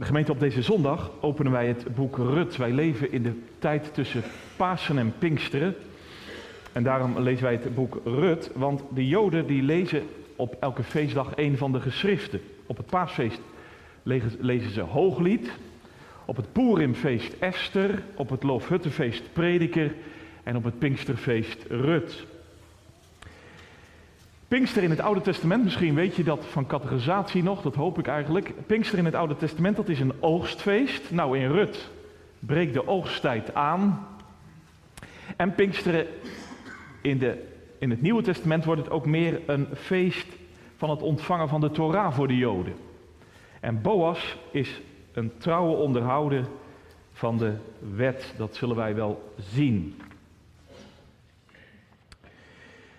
De gemeente op deze zondag openen wij het boek Rut. Wij leven in de tijd tussen Pasen en Pinksteren. En daarom lezen wij het boek Rut, want de Joden die lezen op elke feestdag een van de geschriften. Op het paasfeest lezen ze Hooglied, op het Purimfeest Esther, op het Loofhuttenfeest Prediker en op het Pinksterfeest Rut. Pinkster in het Oude Testament, misschien weet je dat van categorisatie nog, dat hoop ik eigenlijk. Pinkster in het Oude Testament, dat is een oogstfeest. Nou, in Rut breekt de oogsttijd aan. En Pinksteren in, de, in het Nieuwe Testament wordt het ook meer een feest van het ontvangen van de Torah voor de Joden. En Boas is een trouwe onderhouder van de wet, dat zullen wij wel zien.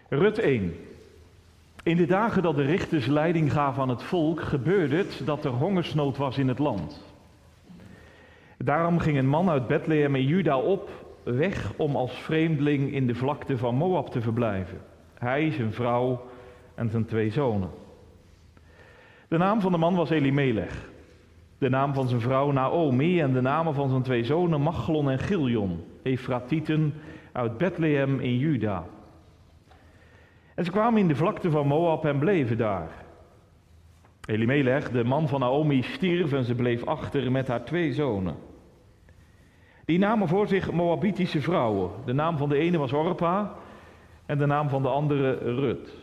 Rut 1. In de dagen dat de richters leiding gaven aan het volk, gebeurde het dat er hongersnood was in het land. Daarom ging een man uit Bethlehem in Juda op, weg om als vreemdeling in de vlakte van Moab te verblijven. Hij, zijn vrouw en zijn twee zonen. De naam van de man was Elimelech. De naam van zijn vrouw Naomi en de namen van zijn twee zonen Machlon en Giljon, Efratieten uit Bethlehem in Juda. En ze kwamen in de vlakte van Moab en bleven daar. Elimelech, de man van Naomi, stierf en ze bleef achter met haar twee zonen. Die namen voor zich Moabitische vrouwen. De naam van de ene was Orpa en de naam van de andere Rut.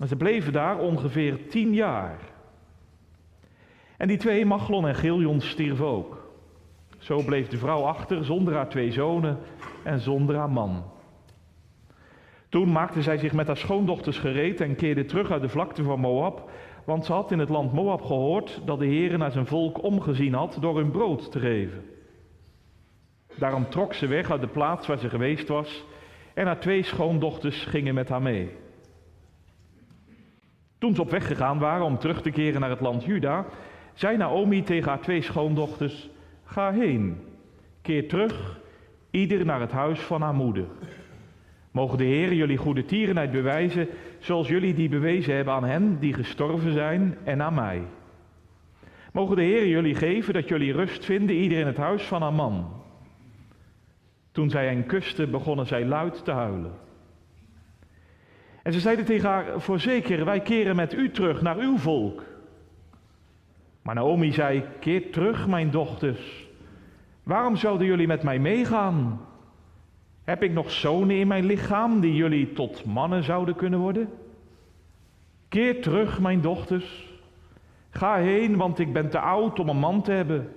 En ze bleven daar ongeveer tien jaar. En die twee, Machlon en Giljon, stierven ook. Zo bleef de vrouw achter zonder haar twee zonen en zonder haar man. Toen maakte zij zich met haar schoondochters gereed en keerde terug uit de vlakte van Moab, want ze had in het land Moab gehoord dat de Heer naar zijn volk omgezien had door hun brood te geven. Daarom trok ze weg uit de plaats waar ze geweest was en haar twee schoondochters gingen met haar mee. Toen ze op weg gegaan waren om terug te keren naar het land Juda, zei Naomi tegen haar twee schoondochters: Ga heen, keer terug, ieder naar het huis van haar moeder. Mogen de Heer jullie goede tierenheid bewijzen, zoals jullie die bewezen hebben aan hen die gestorven zijn en aan mij. Mogen de Heer jullie geven dat jullie rust vinden, ieder in het huis van haar man. Toen zij hen kuste, begonnen zij luid te huilen. En ze zeiden tegen haar, voorzeker, wij keren met u terug naar uw volk. Maar Naomi zei, keer terug, mijn dochters. Waarom zouden jullie met mij meegaan? Heb ik nog zonen in mijn lichaam die jullie tot mannen zouden kunnen worden? Keer terug, mijn dochters. Ga heen, want ik ben te oud om een man te hebben.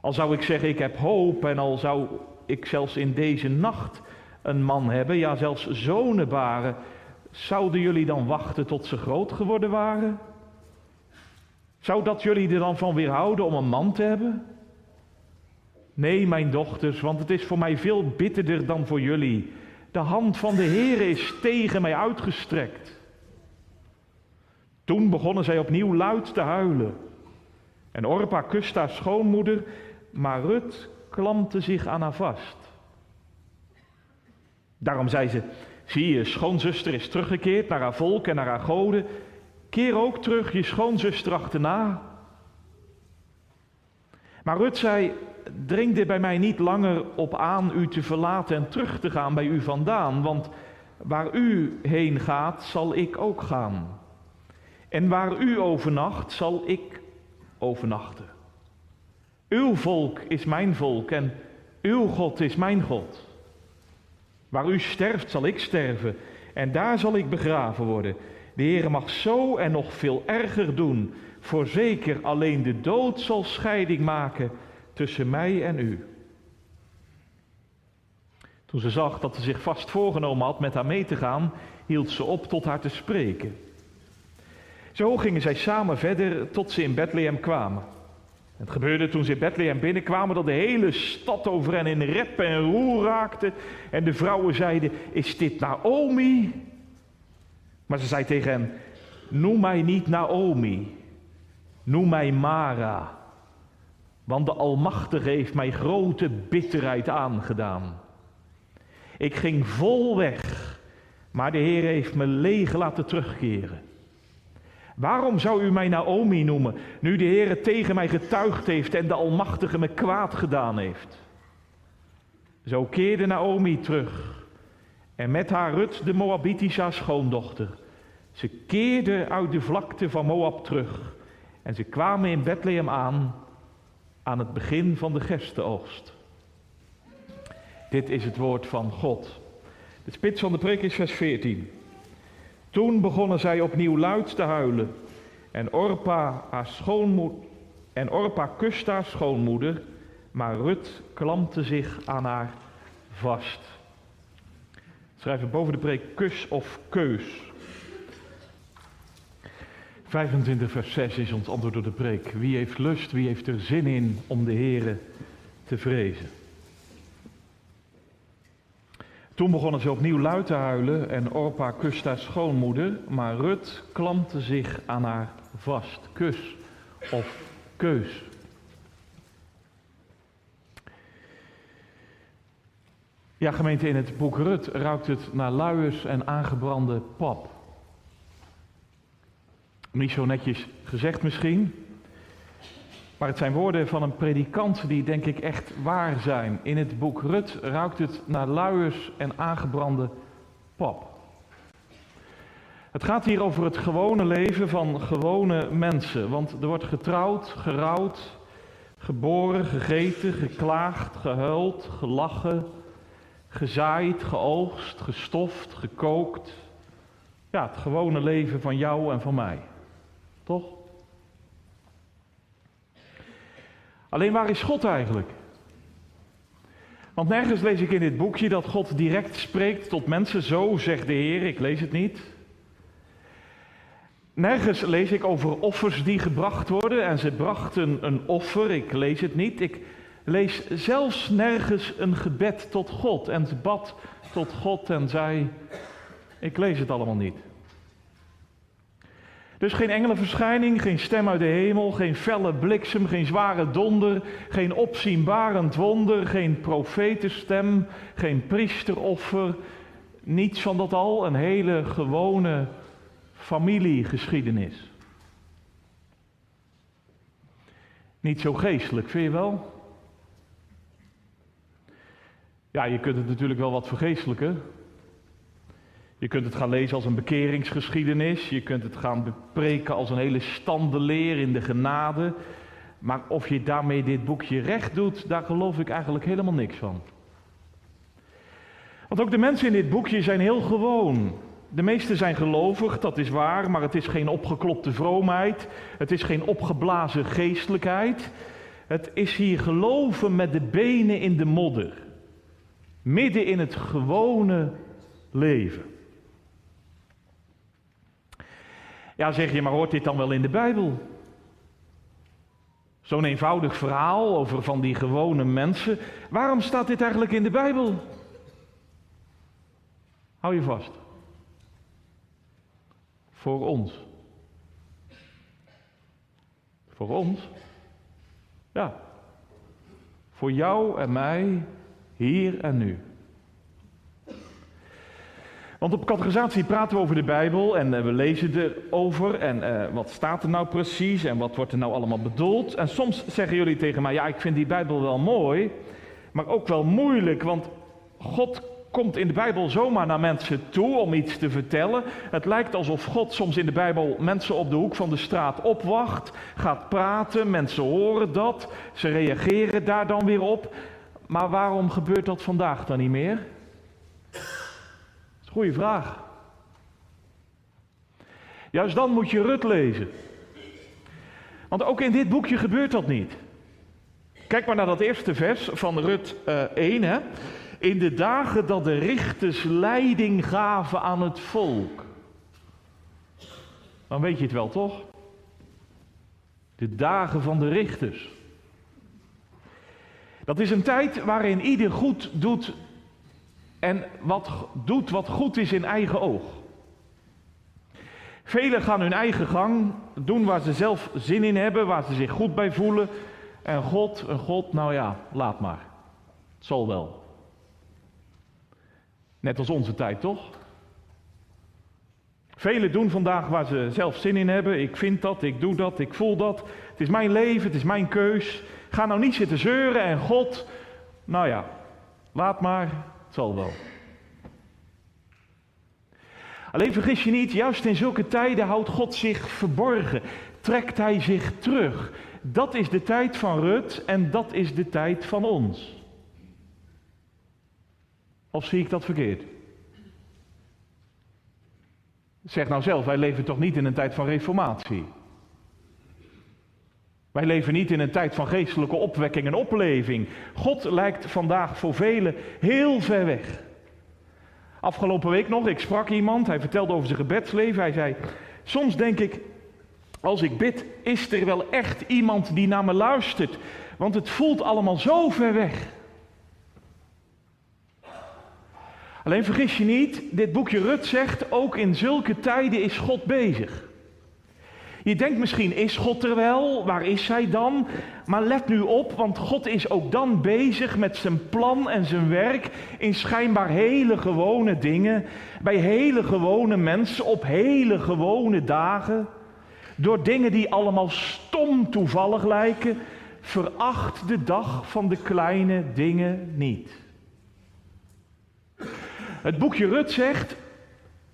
Al zou ik zeggen, ik heb hoop en al zou ik zelfs in deze nacht een man hebben, ja zelfs zonen baren, zouden jullie dan wachten tot ze groot geworden waren? Zou dat jullie er dan van weerhouden om een man te hebben? Nee, mijn dochters, want het is voor mij veel bitterder dan voor jullie. De hand van de Heer is tegen mij uitgestrekt. Toen begonnen zij opnieuw luid te huilen. En Orpa kuste haar schoonmoeder, maar Rut klampte zich aan haar vast. Daarom zei ze: Zie je, schoonzuster is teruggekeerd naar haar volk en naar haar goden. Keer ook terug je schoonzuster achterna. Maar Rut zei: dring er bij mij niet langer op aan u te verlaten en terug te gaan bij u vandaan, want waar u heen gaat, zal ik ook gaan. En waar u overnacht, zal ik overnachten. Uw volk is mijn volk en uw God is mijn God. Waar u sterft, zal ik sterven en daar zal ik begraven worden. De Heer mag zo en nog veel erger doen. Voorzeker alleen de dood zal scheiding maken tussen mij en u. Toen ze zag dat ze zich vast voorgenomen had met haar mee te gaan, hield ze op tot haar te spreken. Zo gingen zij samen verder tot ze in Bethlehem kwamen. Het gebeurde toen ze in Bethlehem binnenkwamen dat de hele stad over hen in rep en roer raakte. En de vrouwen zeiden, is dit Naomi? Maar ze zei tegen hen, noem mij niet Naomi, noem mij Mara. Want de Almachtige heeft mij grote bitterheid aangedaan. Ik ging vol weg, maar de Heer heeft me leeg laten terugkeren. Waarom zou u mij Naomi noemen, nu de Heer tegen mij getuigd heeft en de Almachtige me kwaad gedaan heeft? Zo keerde Naomi terug en met haar Rut, de Moabitische schoondochter. Ze keerden uit de vlakte van Moab terug en ze kwamen in Bethlehem aan aan het begin van de gerstenoogst. Dit is het woord van God. De spits van de preek is vers 14. Toen begonnen zij opnieuw luid te huilen. En Orpa, haar en Orpa haar schoonmoeder, maar Rut klampte zich aan haar vast. Schrijven boven de preek kus of keus. 25 vers 6 is ons antwoord op de preek. Wie heeft lust, wie heeft er zin in om de Here te vrezen? Toen begonnen ze opnieuw luid te huilen en Orpa kuste haar schoonmoeder, maar Rut klampte zich aan haar vast. Kus of keus. Ja, gemeente, in het boek Rut ruikt het naar luiers en aangebrande pap. Niet zo netjes gezegd misschien, maar het zijn woorden van een predikant die denk ik echt waar zijn. In het boek Rut ruikt het naar luiers en aangebrande pap. Het gaat hier over het gewone leven van gewone mensen. Want er wordt getrouwd, gerouwd, geboren, gegeten, geklaagd, gehuild, gelachen, gezaaid, geoogst, gestoft, gekookt. Ja, het gewone leven van jou en van mij. Toch? Alleen waar is God eigenlijk? Want nergens lees ik in dit boekje dat God direct spreekt tot mensen. Zo zegt de Heer, ik lees het niet. Nergens lees ik over offers die gebracht worden en ze brachten een offer, ik lees het niet. Ik lees zelfs nergens een gebed tot God en ze bad tot God en zei, ik lees het allemaal niet. Dus geen engelenverschijning, geen stem uit de hemel, geen felle bliksem, geen zware donder, geen opzienbarend wonder, geen profetenstem, geen priesteroffer. Niets van dat al, een hele gewone familiegeschiedenis. Niet zo geestelijk, vind je wel? Ja, je kunt het natuurlijk wel wat vergeestelijken. Je kunt het gaan lezen als een bekeringsgeschiedenis. Je kunt het gaan bepreken als een hele standeleer in de genade. Maar of je daarmee dit boekje recht doet, daar geloof ik eigenlijk helemaal niks van. Want ook de mensen in dit boekje zijn heel gewoon. De meesten zijn gelovig, dat is waar, maar het is geen opgeklopte vroomheid. Het is geen opgeblazen geestelijkheid. Het is hier geloven met de benen in de modder. Midden in het gewone leven. Ja, zeg je, maar hoort dit dan wel in de Bijbel? Zo'n eenvoudig verhaal over van die gewone mensen. Waarom staat dit eigenlijk in de Bijbel? Hou je vast. Voor ons. Voor ons? Ja. Voor jou en mij, hier en nu. Want op categorisatie praten we over de Bijbel en eh, we lezen erover en uh, wat staat er nou precies en wat wordt er nou allemaal bedoeld. En soms zeggen jullie tegen mij, ja ik vind die Bijbel wel mooi, maar ook wel moeilijk, want God komt in de Bijbel zomaar naar mensen toe om iets te vertellen. Het lijkt alsof God soms in de Bijbel mensen op de hoek van de straat opwacht, gaat praten, mensen horen dat, ze reageren daar dan weer op. Maar waarom gebeurt dat vandaag dan niet meer? Goeie vraag. Juist dan moet je Rut lezen. Want ook in dit boekje gebeurt dat niet. Kijk maar naar dat eerste vers van Rut uh, eh, 1. Hè. In de dagen dat de richters leiding gaven aan het volk. Dan weet je het wel, toch? De dagen van de richters. Dat is een tijd waarin ieder goed doet en wat doet wat goed is in eigen oog. Velen gaan hun eigen gang, doen waar ze zelf zin in hebben, waar ze zich goed bij voelen. En God, een God, nou ja, laat maar. Het zal wel. Net als onze tijd, toch? Velen doen vandaag waar ze zelf zin in hebben. Ik vind dat, ik doe dat, ik voel dat. Het is mijn leven, het is mijn keus. Ga nou niet zitten zeuren en God, nou ja, laat maar, zal wel. Alleen vergis je niet, juist in zulke tijden houdt God zich verborgen, trekt Hij zich terug. Dat is de tijd van Rut en dat is de tijd van ons. Of zie ik dat verkeerd? Zeg nou zelf, wij leven toch niet in een tijd van reformatie? Wij leven niet in een tijd van geestelijke opwekking en opleving. God lijkt vandaag voor velen heel ver weg. Afgelopen week nog, ik sprak iemand, hij vertelde over zijn gebedsleven. Hij zei, soms denk ik, als ik bid, is er wel echt iemand die naar me luistert. Want het voelt allemaal zo ver weg. Alleen vergis je niet, dit boekje Rut zegt, ook in zulke tijden is God bezig. Je denkt misschien, is God er wel? Waar is hij dan? Maar let nu op, want God is ook dan bezig met zijn plan en zijn werk in schijnbaar hele gewone dingen, bij hele gewone mensen, op hele gewone dagen. Door dingen die allemaal stom toevallig lijken, veracht de dag van de kleine dingen niet. Het boekje Rut zegt,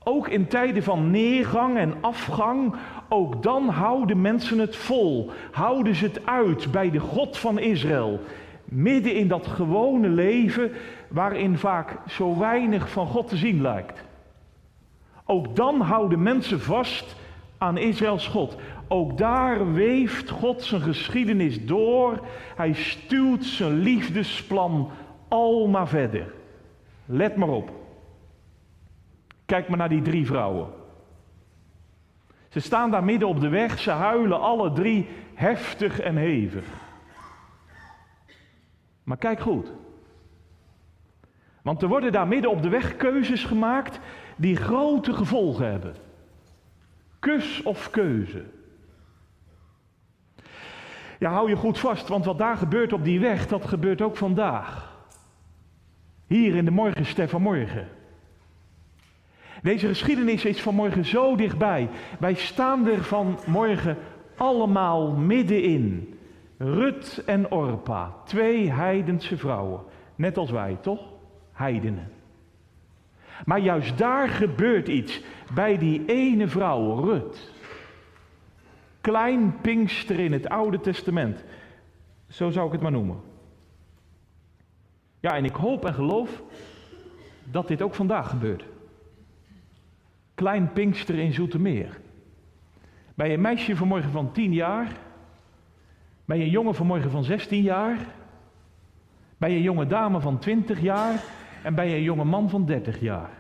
ook in tijden van neergang en afgang, ook dan houden mensen het vol, houden ze het uit bij de God van Israël. Midden in dat gewone leven waarin vaak zo weinig van God te zien lijkt. Ook dan houden mensen vast aan Israëls God. Ook daar weeft God zijn geschiedenis door. Hij stuwt zijn liefdesplan al maar verder. Let maar op. Kijk maar naar die drie vrouwen. Ze staan daar midden op de weg, ze huilen alle drie heftig en hevig. Maar kijk goed. Want er worden daar midden op de weg keuzes gemaakt die grote gevolgen hebben. Kus of keuze. Ja, hou je goed vast, want wat daar gebeurt op die weg, dat gebeurt ook vandaag. Hier in de morgenster van morgen. Deze geschiedenis is vanmorgen zo dichtbij. Wij staan er vanmorgen allemaal middenin. Rut en Orpa, twee heidense vrouwen. Net als wij, toch? Heidenen. Maar juist daar gebeurt iets. Bij die ene vrouw, Rut. Klein Pinkster in het Oude Testament. Zo zou ik het maar noemen. Ja, en ik hoop en geloof dat dit ook vandaag gebeurt. Klein Pinkster in Zoetermeer. Bij een meisje vanmorgen van 10 jaar. Bij een jongen vanmorgen van 16 jaar. Bij een jonge dame van 20 jaar. En bij een jonge man van 30 jaar.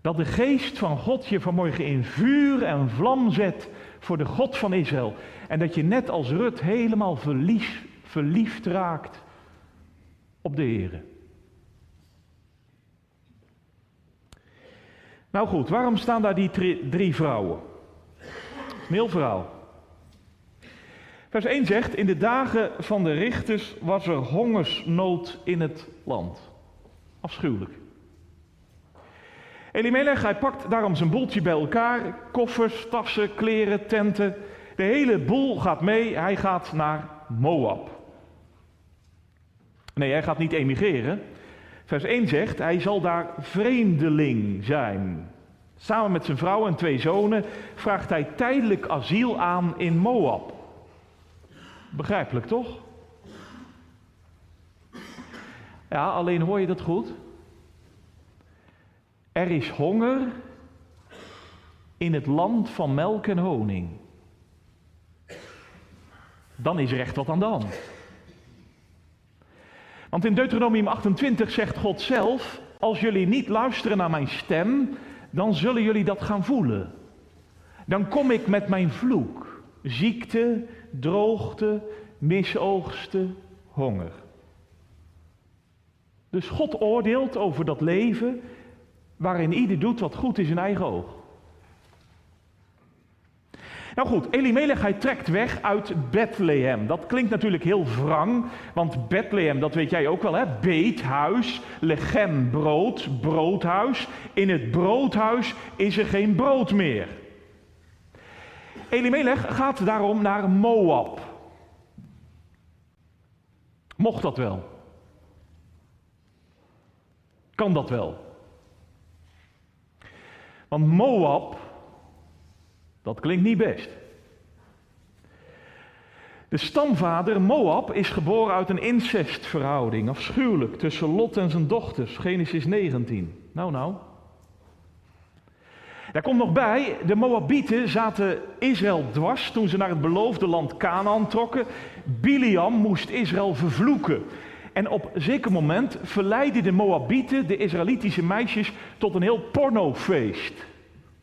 Dat de geest van God je vanmorgen in vuur en vlam zet voor de God van Israël. En dat je net als Rut helemaal verliefd, raakt op de Heer. Nou goed, waarom staan daar die drie vrouwen? Heel. Vers 1 zegt, in de dagen van de richters was er hongersnood in het land. Afschuwelijk. Elimelech, hij pakt daarom zijn boeltje bij elkaar. Koffers, tassen, kleren, tenten. De hele boel gaat mee. Hij gaat naar Moab. Nee, hij gaat niet emigreren. Vers 1 zegt, hij zal daar vreemdeling zijn. Samen met zijn vrouw en twee zonen vraagt hij tijdelijk asiel aan in Moab. Begrijpelijk toch? Ja, alleen hoor je dat goed? Er is honger in het land van melk en honing. Dan is er echt wat aan de hand. Want in Deuteronomium 28 zegt God zelf: Als jullie niet luisteren naar mijn stem, dan zullen jullie dat gaan voelen. Dan kom ik met mijn vloek: ziekte, droogte, misoogsten, honger. Dus God oordeelt over dat leven waarin ieder doet wat goed is in eigen oog. Nou goed, Elimelech hij trekt weg uit Bethlehem. Dat klinkt natuurlijk heel wrang, want Bethlehem, dat weet jij ook wel hè, beethuis, lechem brood, broodhuis. In het broodhuis is er geen brood meer. Elimelech gaat daarom naar Moab. Mocht dat wel? Kan dat wel? Want Moab, dat klinkt niet best. De stamvader Moab is geboren uit een incestverhouding, afschuwelijk, tussen Lot en zijn dochters, Genesis 19. Nou, nou. Daar komt nog bij, de Moabieten zaten Israël dwars toen ze naar het beloofde land Canaan trokken. Biliam moest Israël vervloeken. En op een zeker moment verleidden de Moabieten de Israëlitische meisjes tot een heel pornofeest.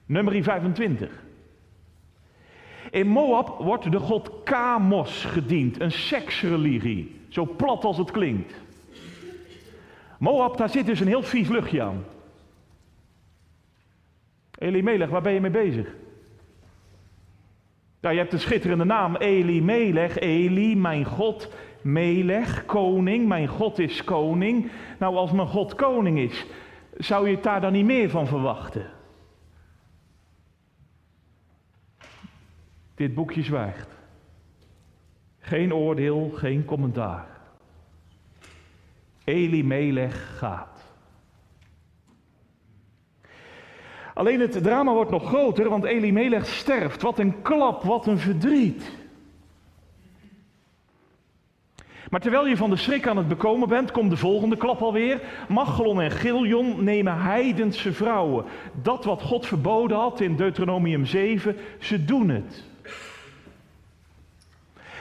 Nummer 25. In Moab wordt de god Kamos gediend, een seksreligie. Zo plat als het klinkt. Moab, daar zit dus een heel vies luchtje aan. Elimelech, waar ben je mee bezig? Ja, je hebt een schitterende naam, Elimelech, Eli, mijn God, Melech, koning, mijn God is koning. Nou, als mijn God koning is, zou je het daar dan niet meer van verwachten? Dit boekje zwijgt. Geen oordeel, geen commentaar. Elimelech gaat. Alleen het drama wordt nog groter, want Elimelech sterft. Wat een klap, wat een verdriet. Maar terwijl je van de schrik aan het bekomen bent, komt de volgende klap alweer. Machelon en Giljon nemen heidense vrouwen. Dat wat God verboden had in Deuteronomium 7, ze doen het.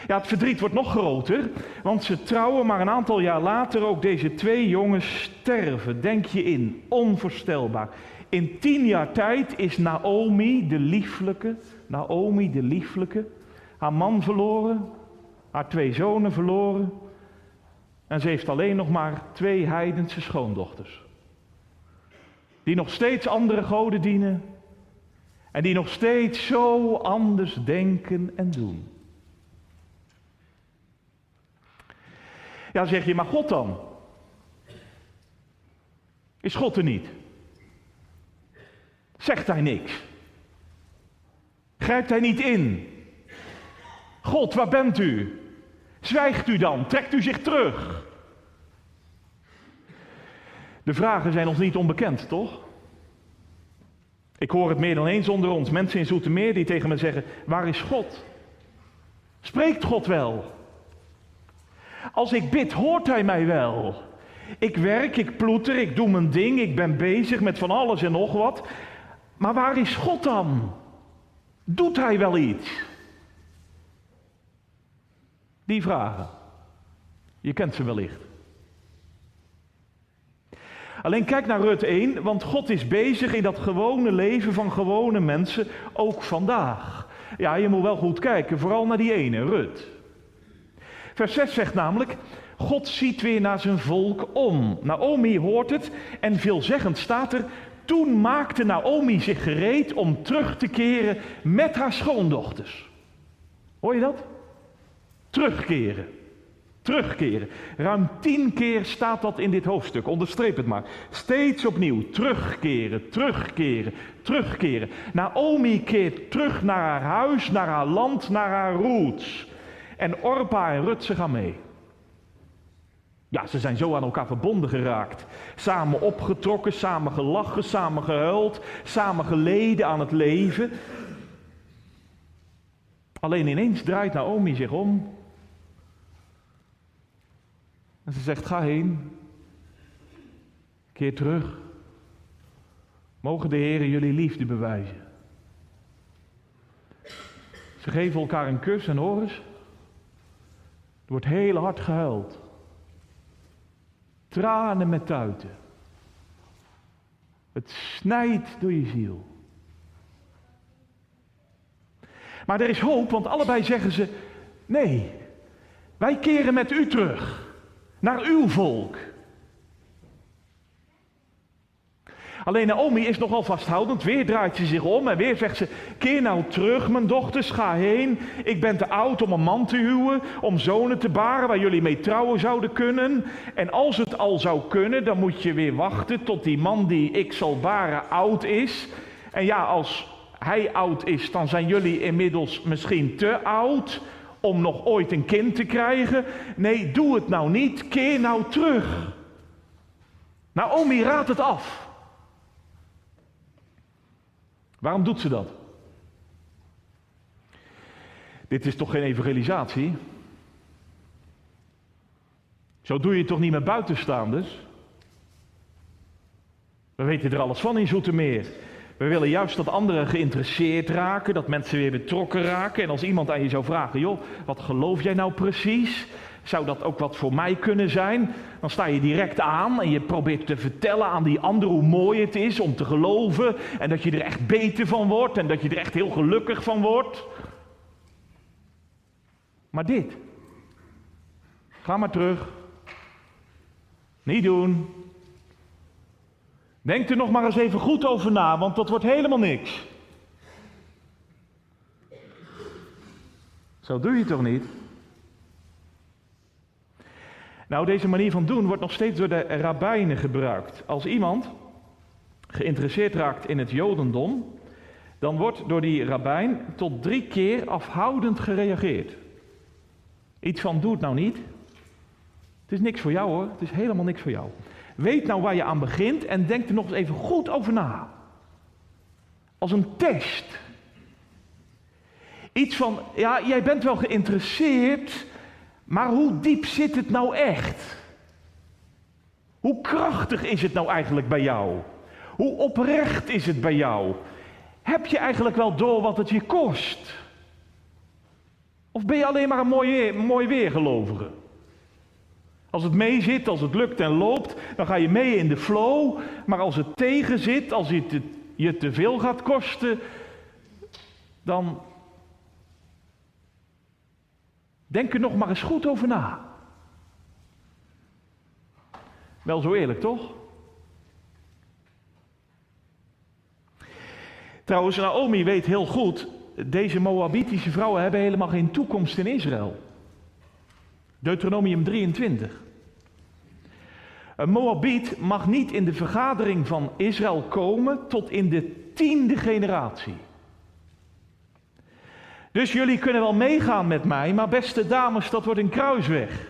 Ja, het verdriet wordt nog groter, want ze trouwen, maar een aantal jaar later ook deze twee jongens sterven. Denk je in, onvoorstelbaar. In tien jaar tijd is Naomi de lieflijke, Naomi de lieflijke, haar man verloren, haar twee zonen verloren. En ze heeft alleen nog maar twee heidense schoondochters. Die nog steeds andere goden dienen. En die nog steeds zo anders denken en doen. Ja, zeg je, maar God dan? Is God er niet? Zegt hij niks? Grijpt hij niet in? God, waar bent u? Zwijgt u dan? Trekt u zich terug? De vragen zijn ons niet onbekend, toch? Ik hoor het meer dan eens onder ons. Mensen in Zoetermeer die tegen me zeggen: Waar is God? Spreekt God wel? Als ik bid, hoort Hij mij wel. Ik werk, ik ploeter, ik doe mijn ding, ik ben bezig met van alles en nog wat. Maar waar is God dan? Doet Hij wel iets? Die vragen. Je kent ze wellicht. Alleen kijk naar Rut 1, want God is bezig in dat gewone leven van gewone mensen, ook vandaag. Ja, je moet wel goed kijken, vooral naar die ene, Rut. Vers 6 zegt namelijk, God ziet weer naar zijn volk om. Naomi hoort het en veelzeggend staat er, toen maakte Naomi zich gereed om terug te keren met haar schoondochters. Hoor je dat? Terugkeren. Terugkeren. Ruim tien keer staat dat in dit hoofdstuk. Onderstreep het maar. Steeds opnieuw. Terugkeren, terugkeren, terugkeren. Naomi keert terug naar haar huis, naar haar land, naar haar roots. En Orpa en Rut, ze gaan mee. Ja, ze zijn zo aan elkaar verbonden geraakt. Samen opgetrokken, samen gelachen, samen gehuild, samen geleden aan het leven. Alleen ineens draait Naomi zich om. En ze zegt: Ga heen. Keer terug. Mogen de Heer jullie liefde bewijzen. Ze geven elkaar een kus en hoor. Er wordt heel hard gehuild. Tranen met tuiten. Het snijdt door je ziel. Maar er is hoop, want allebei zeggen ze: nee, wij keren met u terug naar uw volk. Alleen Naomi is nogal vasthoudend. Weer draait ze zich om en weer zegt ze: Keer nou terug, mijn dochters, ga heen. Ik ben te oud om een man te huwen, om zonen te baren waar jullie mee trouwen zouden kunnen. En als het al zou kunnen, dan moet je weer wachten tot die man die ik zal baren oud is. En ja, als hij oud is, dan zijn jullie inmiddels misschien te oud om nog ooit een kind te krijgen. Nee, doe het nou niet. Keer nou terug. Naomi raadt het af. Waarom doet ze dat? Dit is toch geen evangelisatie? Zo doe je het toch niet met buitenstaanders? We weten er alles van in Zoetermeer. We willen juist dat anderen geïnteresseerd raken, dat mensen weer betrokken raken. En als iemand aan je zou vragen, joh, wat geloof jij nou precies? Zou dat ook wat voor mij kunnen zijn? Dan sta je direct aan en je probeert te vertellen aan die ander hoe mooi het is om te geloven. En dat je er echt beter van wordt en dat je er echt heel gelukkig van wordt. Maar dit. Ga maar terug. Niet doen. Denk er nog maar eens even goed over na, want dat wordt helemaal niks. Zo doe je toch niet? Nou, deze manier van doen wordt nog steeds door de rabbijnen gebruikt. Als iemand geïnteresseerd raakt in het Jodendom, dan wordt door die rabbijn tot drie keer afhoudend gereageerd. Iets van doe het nou niet. Het is niks voor jou hoor, het is helemaal niks voor jou. Weet nou waar je aan begint en denk er nog eens even goed over na. Als een test. Iets van, ja, jij bent wel geïnteresseerd, maar hoe diep zit het nou echt? Hoe krachtig is het nou eigenlijk bij jou? Hoe oprecht is het bij jou? Heb je eigenlijk wel door wat het je kost? Of ben je alleen maar een mooi, mooi weergelovige? Als het mee zit, als het lukt en loopt, dan ga je mee in de flow. Maar als het tegen zit, als het je te veel gaat kosten, dan denk er nog maar eens goed over na. Wel zo eerlijk, toch? Trouwens, Naomi weet heel goed, deze Moabitische vrouwen hebben helemaal geen toekomst in Israël. Deuteronomium 23. Een Moabiet mag niet in de vergadering van Israël komen tot in de tiende generatie. Dus jullie kunnen wel meegaan met mij, maar beste dames, dat wordt een kruisweg.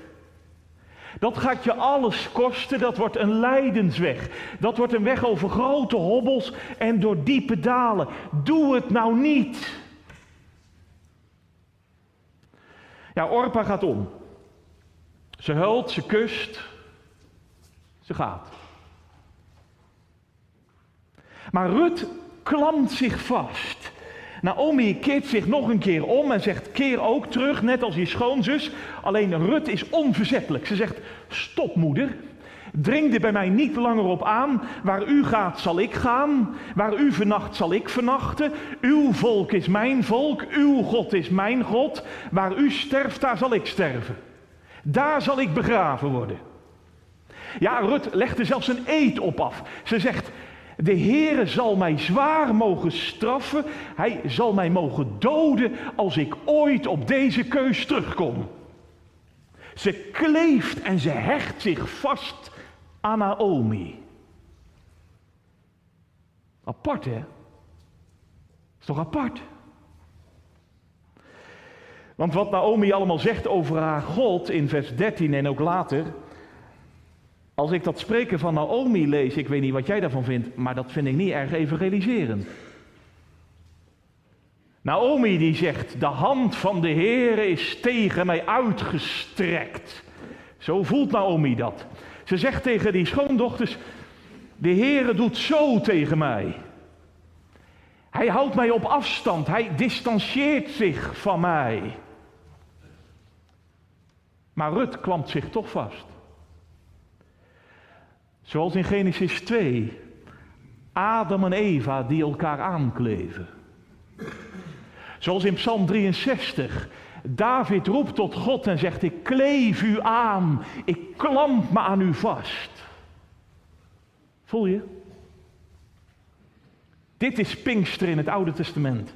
Dat gaat je alles kosten, dat wordt een lijdensweg. Dat wordt een weg over grote hobbels en door diepe dalen. Doe het nou niet. Ja, Orpa gaat om. Ze huilt, ze kust, ze gaat. Maar Rut klampt zich vast. Naomi keert zich nog een keer om en zegt: Keer ook terug, net als je schoonzus. Alleen Rut is onverzettelijk. Ze zegt: Stop, moeder. Dring er bij mij niet langer op aan. Waar u gaat, zal ik gaan. Waar u vernacht, zal ik vernachten. Uw volk is mijn volk. Uw God is mijn God. Waar u sterft, daar zal ik sterven. Daar zal ik begraven worden. Ja, Rut legt er zelfs een eed op af. Ze zegt: De Heere zal mij zwaar mogen straffen. Hij zal mij mogen doden als ik ooit op deze keus terugkom. Ze kleeft en ze hecht zich vast aan Naomi. Apart, hè? Is toch apart? Want wat Naomi allemaal zegt over haar God in vers 13 en ook later. Als ik dat spreken van Naomi lees, ik weet niet wat jij daarvan vindt, maar dat vind ik niet erg evangeliserend. Naomi die zegt, de hand van de Heer is tegen mij uitgestrekt. Zo voelt Naomi dat. Ze zegt tegen die schoondochters, de Heere doet zo tegen mij. Hij houdt mij op afstand, hij distancieert zich van mij. Maar Rut klampt zich toch vast. Zoals in Genesis 2. Adam en Eva die elkaar aankleven. Zoals in Psalm 63. David roept tot God en zegt: Ik kleef u aan, ik klamp me aan u vast. Voel je? Dit is Pinkster in het Oude Testament.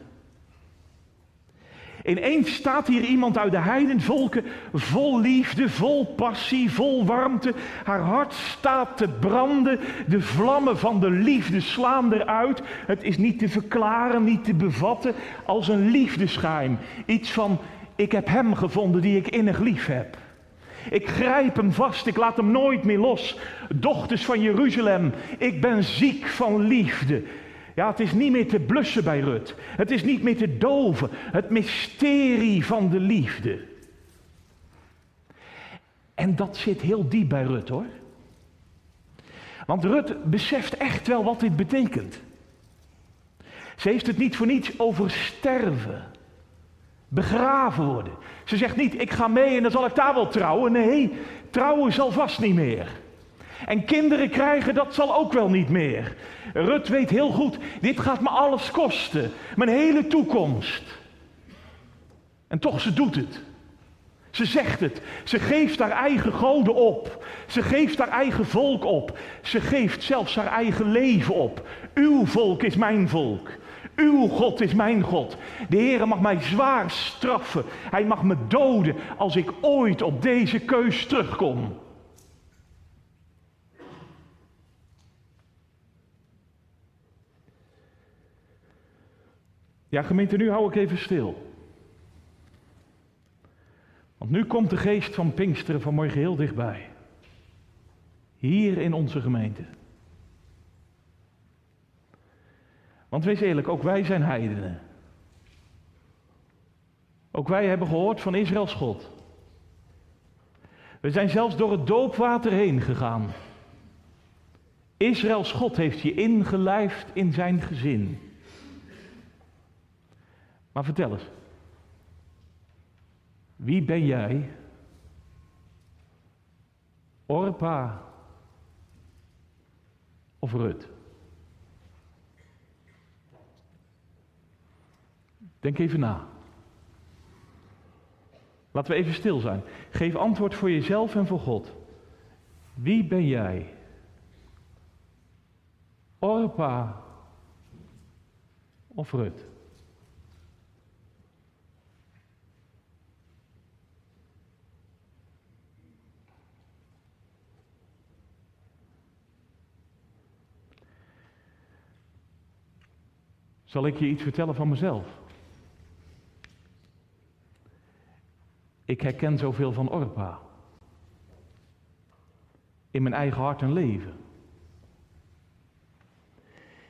Ineens staat hier iemand uit de heidenvolken vol liefde, vol passie, vol warmte. Haar hart staat te branden. De vlammen van de liefde slaan eruit. Het is niet te verklaren, niet te bevatten als een liefdeschijn. Iets van, ik heb hem gevonden die ik innig lief heb. Ik grijp hem vast, ik laat hem nooit meer los. Dochters van Jeruzalem, ik ben ziek van liefde. Ja, het is niet meer te blussen bij Rut. Het is niet meer te doven. Het mysterie van de liefde. En dat zit heel diep bij Rut hoor. Want Rut beseft echt wel wat dit betekent. Ze heeft het niet voor niets over sterven. Begraven worden. Ze zegt niet, ik ga mee en dan zal ik daar wel trouwen. Nee, trouwen zal vast niet meer. En kinderen krijgen, dat zal ook wel niet meer. Rut weet heel goed, dit gaat me alles kosten. Mijn hele toekomst. En toch, ze doet het. Ze zegt het. Ze geeft haar eigen goden op. Ze geeft haar eigen volk op. Ze geeft zelfs haar eigen leven op. Uw volk is mijn volk. Uw God is mijn God. De Heer mag mij zwaar straffen. Hij mag me doden als ik ooit op deze keus terugkom. Ja, gemeente, nu hou ik even stil. Want nu komt de geest van Pinksteren vanmorgen heel dichtbij. Hier in onze gemeente. Want wees eerlijk, ook wij zijn heidenen. Ook wij hebben gehoord van Israëls God. We zijn zelfs door het doopwater heen gegaan. Israëls God heeft je ingelijfd in zijn gezin. Maar vertel eens. Wie ben jij? Orpa of Rut? Denk even na. Laten we even stil zijn. Geef antwoord voor jezelf en voor God. Wie ben jij? Orpa of Rut? Zal ik je iets vertellen van mezelf? Ik herken zoveel van Orpa. In mijn eigen hart en leven.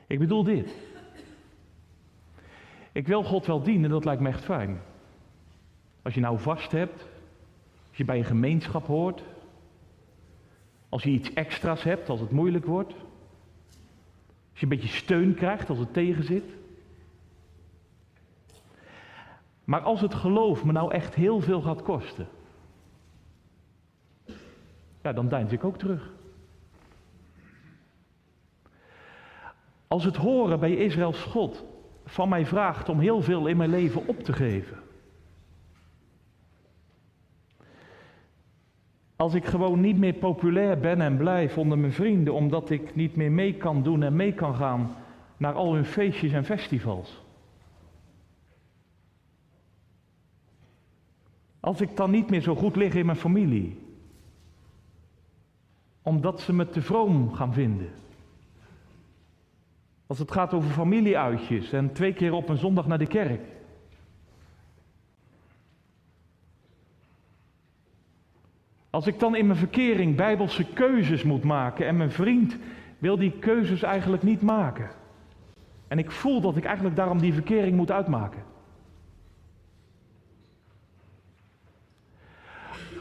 Ik bedoel dit. Ik wil God wel dienen, dat lijkt me echt fijn. Als je nou vast hebt, als je bij een gemeenschap hoort, als je iets extra's hebt als het moeilijk wordt, als je een beetje steun krijgt als het tegenzit. Maar als het geloof me nou echt heel veel gaat kosten, ja, dan deins ik ook terug. Als het horen bij Israëls God van mij vraagt om heel veel in mijn leven op te geven. Als ik gewoon niet meer populair ben en blijf onder mijn vrienden, omdat ik niet meer mee kan doen en mee kan gaan naar al hun feestjes en festivals. Als ik dan niet meer zo goed lig in mijn familie. Omdat ze me te vroom gaan vinden. Als het gaat over familieuitjes en twee keer op een zondag naar de kerk. Als ik dan in mijn verkering bijbelse keuzes moet maken en mijn vriend wil die keuzes eigenlijk niet maken. En ik voel dat ik eigenlijk daarom die verkering moet uitmaken.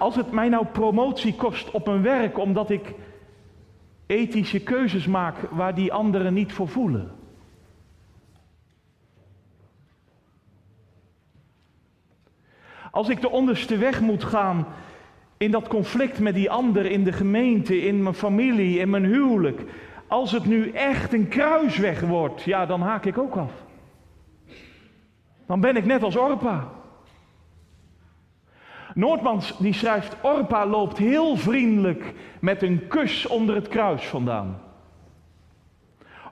Als het mij nou promotie kost op een werk omdat ik ethische keuzes maak waar die anderen niet voor voelen. Als ik de onderste weg moet gaan in dat conflict met die ander in de gemeente, in mijn familie, in mijn huwelijk. Als het nu echt een kruisweg wordt, ja, dan haak ik ook af. Dan ben ik net als Orpa. Noordmans die schrijft, Orpa loopt heel vriendelijk met een kus onder het kruis vandaan.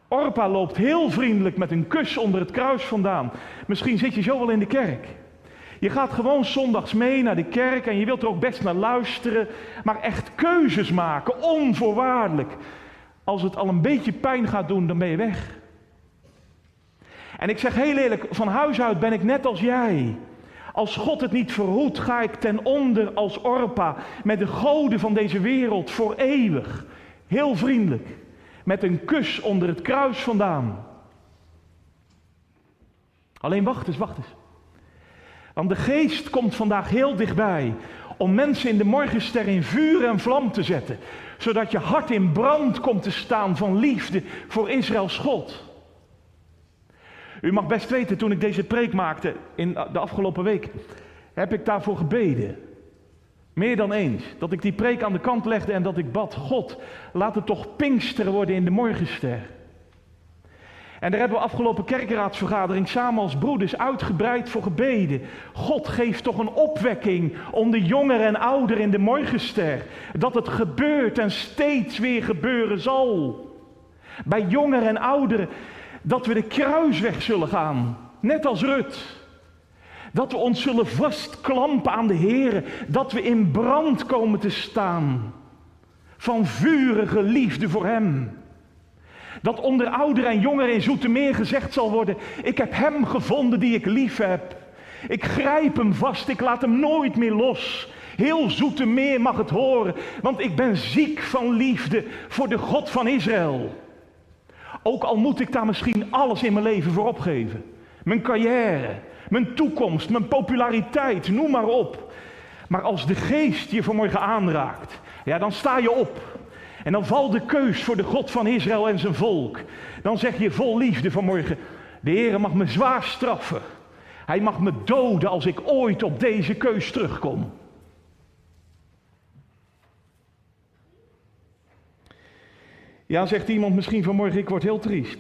Orpa loopt heel vriendelijk met een kus onder het kruis vandaan. Misschien zit je zo wel in de kerk. Je gaat gewoon zondags mee naar de kerk en je wilt er ook best naar luisteren, maar echt keuzes maken, onvoorwaardelijk. Als het al een beetje pijn gaat doen, dan ben je weg. En ik zeg heel eerlijk, van huis uit ben ik net als jij. Als God het niet verhoedt, ga ik ten onder als Orpa met de goden van deze wereld voor eeuwig. Heel vriendelijk, met een kus onder het kruis vandaan. Alleen wacht eens, wacht eens. Want de geest komt vandaag heel dichtbij om mensen in de morgenster in vuur en vlam te zetten, zodat je hart in brand komt te staan van liefde voor Israëls God. U mag best weten, toen ik deze preek maakte in de afgelopen week, heb ik daarvoor gebeden. Meer dan eens. Dat ik die preek aan de kant legde en dat ik bad, God, laat het toch Pinkster worden in de morgenster. En daar hebben we afgelopen kerkraadsvergadering samen als broeders uitgebreid voor gebeden. God geeft toch een opwekking onder jongeren en ouderen in de morgenster. Dat het gebeurt en steeds weer gebeuren zal. Bij jongeren en ouderen dat we de kruisweg zullen gaan, net als Rut. Dat we ons zullen vastklampen aan de Heer, dat we in brand komen te staan van vurige liefde voor Hem. Dat onder ouderen en jongeren in Zoetermeer gezegd zal worden, ik heb Hem gevonden die ik lief heb. Ik grijp Hem vast, ik laat Hem nooit meer los. Heel Zoetermeer mag het horen, want ik ben ziek van liefde voor de God van Israël. Ook al moet ik daar misschien alles in mijn leven voor opgeven. Mijn carrière, mijn toekomst, mijn populariteit, noem maar op. Maar als de geest je vanmorgen aanraakt, ja, dan sta je op. En dan valt de keus voor de God van Israël en zijn volk. Dan zeg je vol liefde vanmorgen, de Heer mag me zwaar straffen. Hij mag me doden als ik ooit op deze keus terugkom. Ja, zegt iemand misschien vanmorgen, ik word heel triest.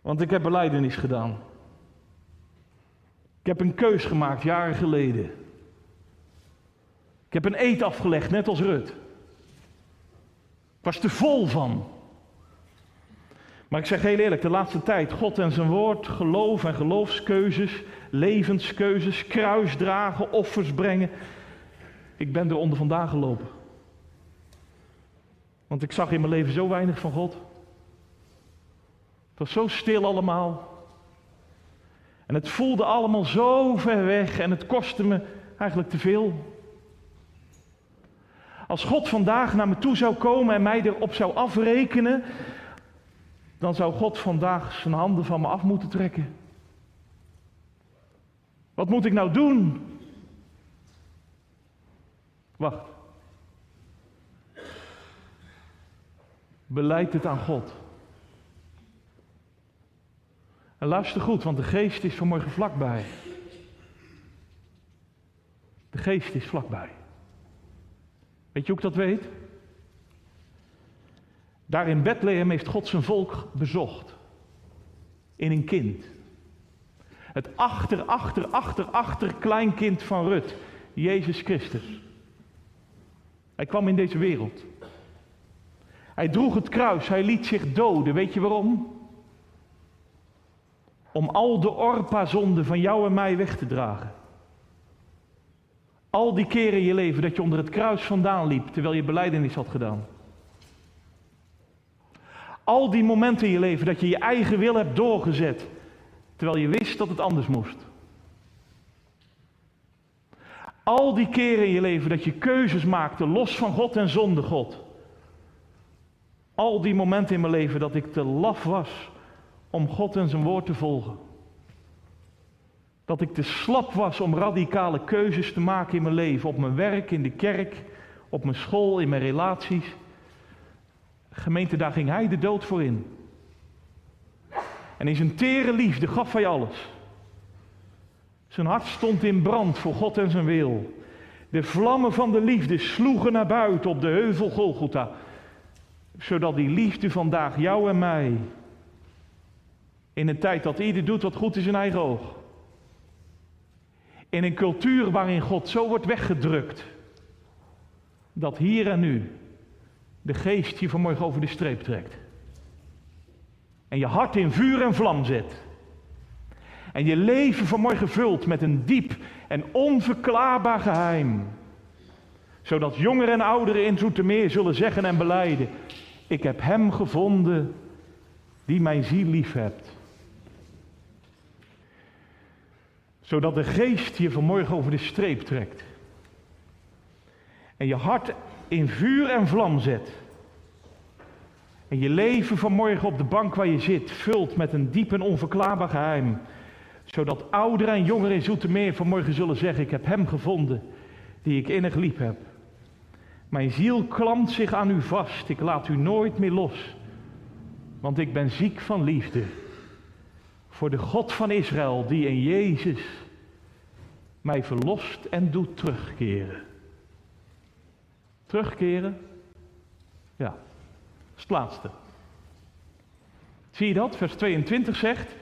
Want ik heb beleidenis gedaan. Ik heb een keus gemaakt jaren geleden. Ik heb een eet afgelegd, net als Rut. Ik was te vol van. Maar ik zeg heel eerlijk, de laatste tijd, God en zijn woord, geloof en geloofskeuzes, levenskeuzes, kruisdragen, offers brengen. Ik ben er onder vandaan gelopen. Want ik zag in mijn leven zo weinig van God. Het was zo stil allemaal. En het voelde allemaal zo ver weg en het kostte me eigenlijk te veel. Als God vandaag naar me toe zou komen en mij erop zou afrekenen, dan zou God vandaag zijn handen van me af moeten trekken. Wat moet ik nou doen? Wacht. Beleid het aan God. En luister goed, want de geest is vanmorgen vlakbij. De geest is vlakbij. Weet je hoe ik dat weet? Daar in Bethlehem heeft God zijn volk bezocht. In een kind. Het achter, achter, achter, achter kleinkind van Rut. Jezus Christus. Hij kwam in deze wereld. Hij droeg het kruis, hij liet zich doden. Weet je waarom? Om al de orpa-zonden van jou en mij weg te dragen. Al die keren in je leven dat je onder het kruis vandaan liep terwijl je beleidenis had gedaan. Al die momenten in je leven dat je je eigen wil hebt doorgezet terwijl je wist dat het anders moest. Al die keren in je leven dat je keuzes maakte los van God en zonder God. Al die momenten in mijn leven dat ik te laf was om God en zijn woord te volgen. Dat ik te slap was om radicale keuzes te maken in mijn leven. Op mijn werk, in de kerk, op mijn school, in mijn relaties. Gemeente, daar ging hij de dood voor in. En in zijn tere liefde gaf hij alles. Zijn hart stond in brand voor God en zijn wil. De vlammen van de liefde sloegen naar buiten op de heuvel Golgotha zodat die liefde vandaag jou en mij, in een tijd dat ieder doet wat goed is in eigen oog, in een cultuur waarin God zo wordt weggedrukt, dat hier en nu de geest je vanmorgen over de streep trekt. En je hart in vuur en vlam zet. En je leven vanmorgen vult met een diep en onverklaarbaar geheim. Zodat jongeren en ouderen in Zoetermeer zullen zeggen en beleiden. Ik heb hem gevonden die mijn ziel lief hebt. Zodat de geest je vanmorgen over de streep trekt. En je hart in vuur en vlam zet. En je leven vanmorgen op de bank waar je zit vult met een diep en onverklaarbaar geheim. Zodat ouderen en jongeren in Zoetermeer vanmorgen zullen zeggen, ik heb hem gevonden die ik innig lief heb. Mijn ziel klampt zich aan u vast, ik laat u nooit meer los. Want ik ben ziek van liefde voor de God van Israël die in Jezus mij verlost en doet terugkeren. Terugkeren? Ja, dat is het laatste. Zie je dat? Vers 22 zegt,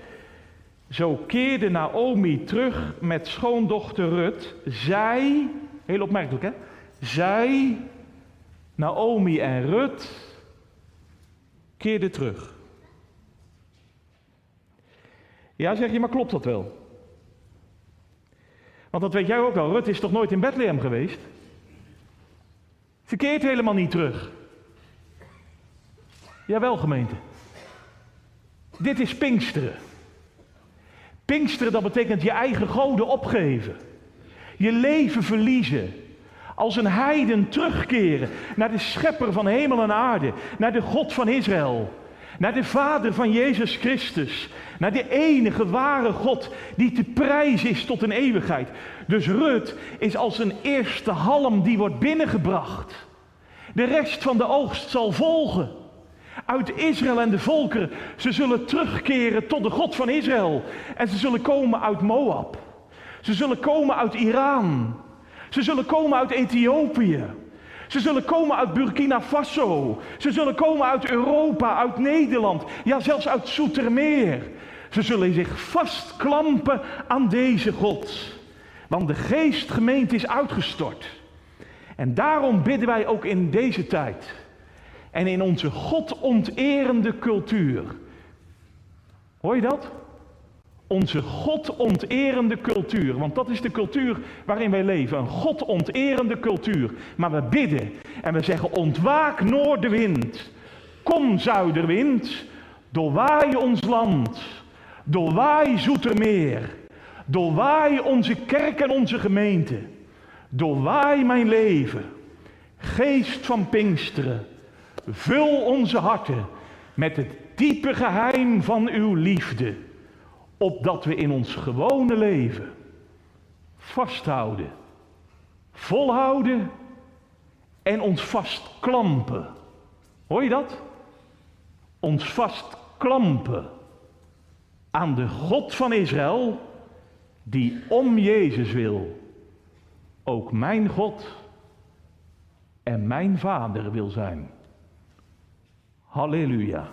zo keerde Naomi terug met schoondochter Rut. Zij, heel opmerkelijk hè, zij, Naomi en Rut, keerden terug. Ja, zeg je, maar klopt dat wel? Want dat weet jij ook wel, Rut is toch nooit in Bethlehem geweest? Verkeert helemaal niet terug. Jawel, gemeente. Dit is Pinksteren. Pinksteren, dat betekent je eigen goden opgeven. Je leven verliezen. Als een heiden terugkeren naar de schepper van hemel en aarde. Naar de God van Israël. Naar de Vader van Jezus Christus. Naar de enige ware God die te prijzen is tot een eeuwigheid. Dus Rut is als een eerste halm die wordt binnengebracht. De rest van de oogst zal volgen. Uit Israël en de volkeren. Ze zullen terugkeren tot de God van Israël. En ze zullen komen uit Moab. Ze zullen komen uit Iran. Ze zullen komen uit Ethiopië. Ze zullen komen uit Burkina Faso. Ze zullen komen uit Europa, uit Nederland. Ja, zelfs uit Soetermeer. Ze zullen zich vastklampen aan deze God. Want de geestgemeente is uitgestort. En daarom bidden wij ook in deze tijd. En in onze godonterende cultuur. Hoor je dat? Onze godonterende cultuur. Want dat is de cultuur waarin wij leven. Een godonterende cultuur. Maar we bidden en we zeggen: Ontwaak noordenwind. Kom zuiderwind. Doorwaai ons land. Doorwaai Zoetermeer. Doorwaai onze kerk en onze gemeente. Doorwaai mijn leven. Geest van Pinksteren. Vul onze harten met het diepe geheim van uw liefde opdat we in ons gewone leven vasthouden, volhouden en ons vastklampen. Hoor je dat? Ons vastklampen aan de God van Israël, die om Jezus wil, ook mijn God en mijn Vader wil zijn. Halleluja.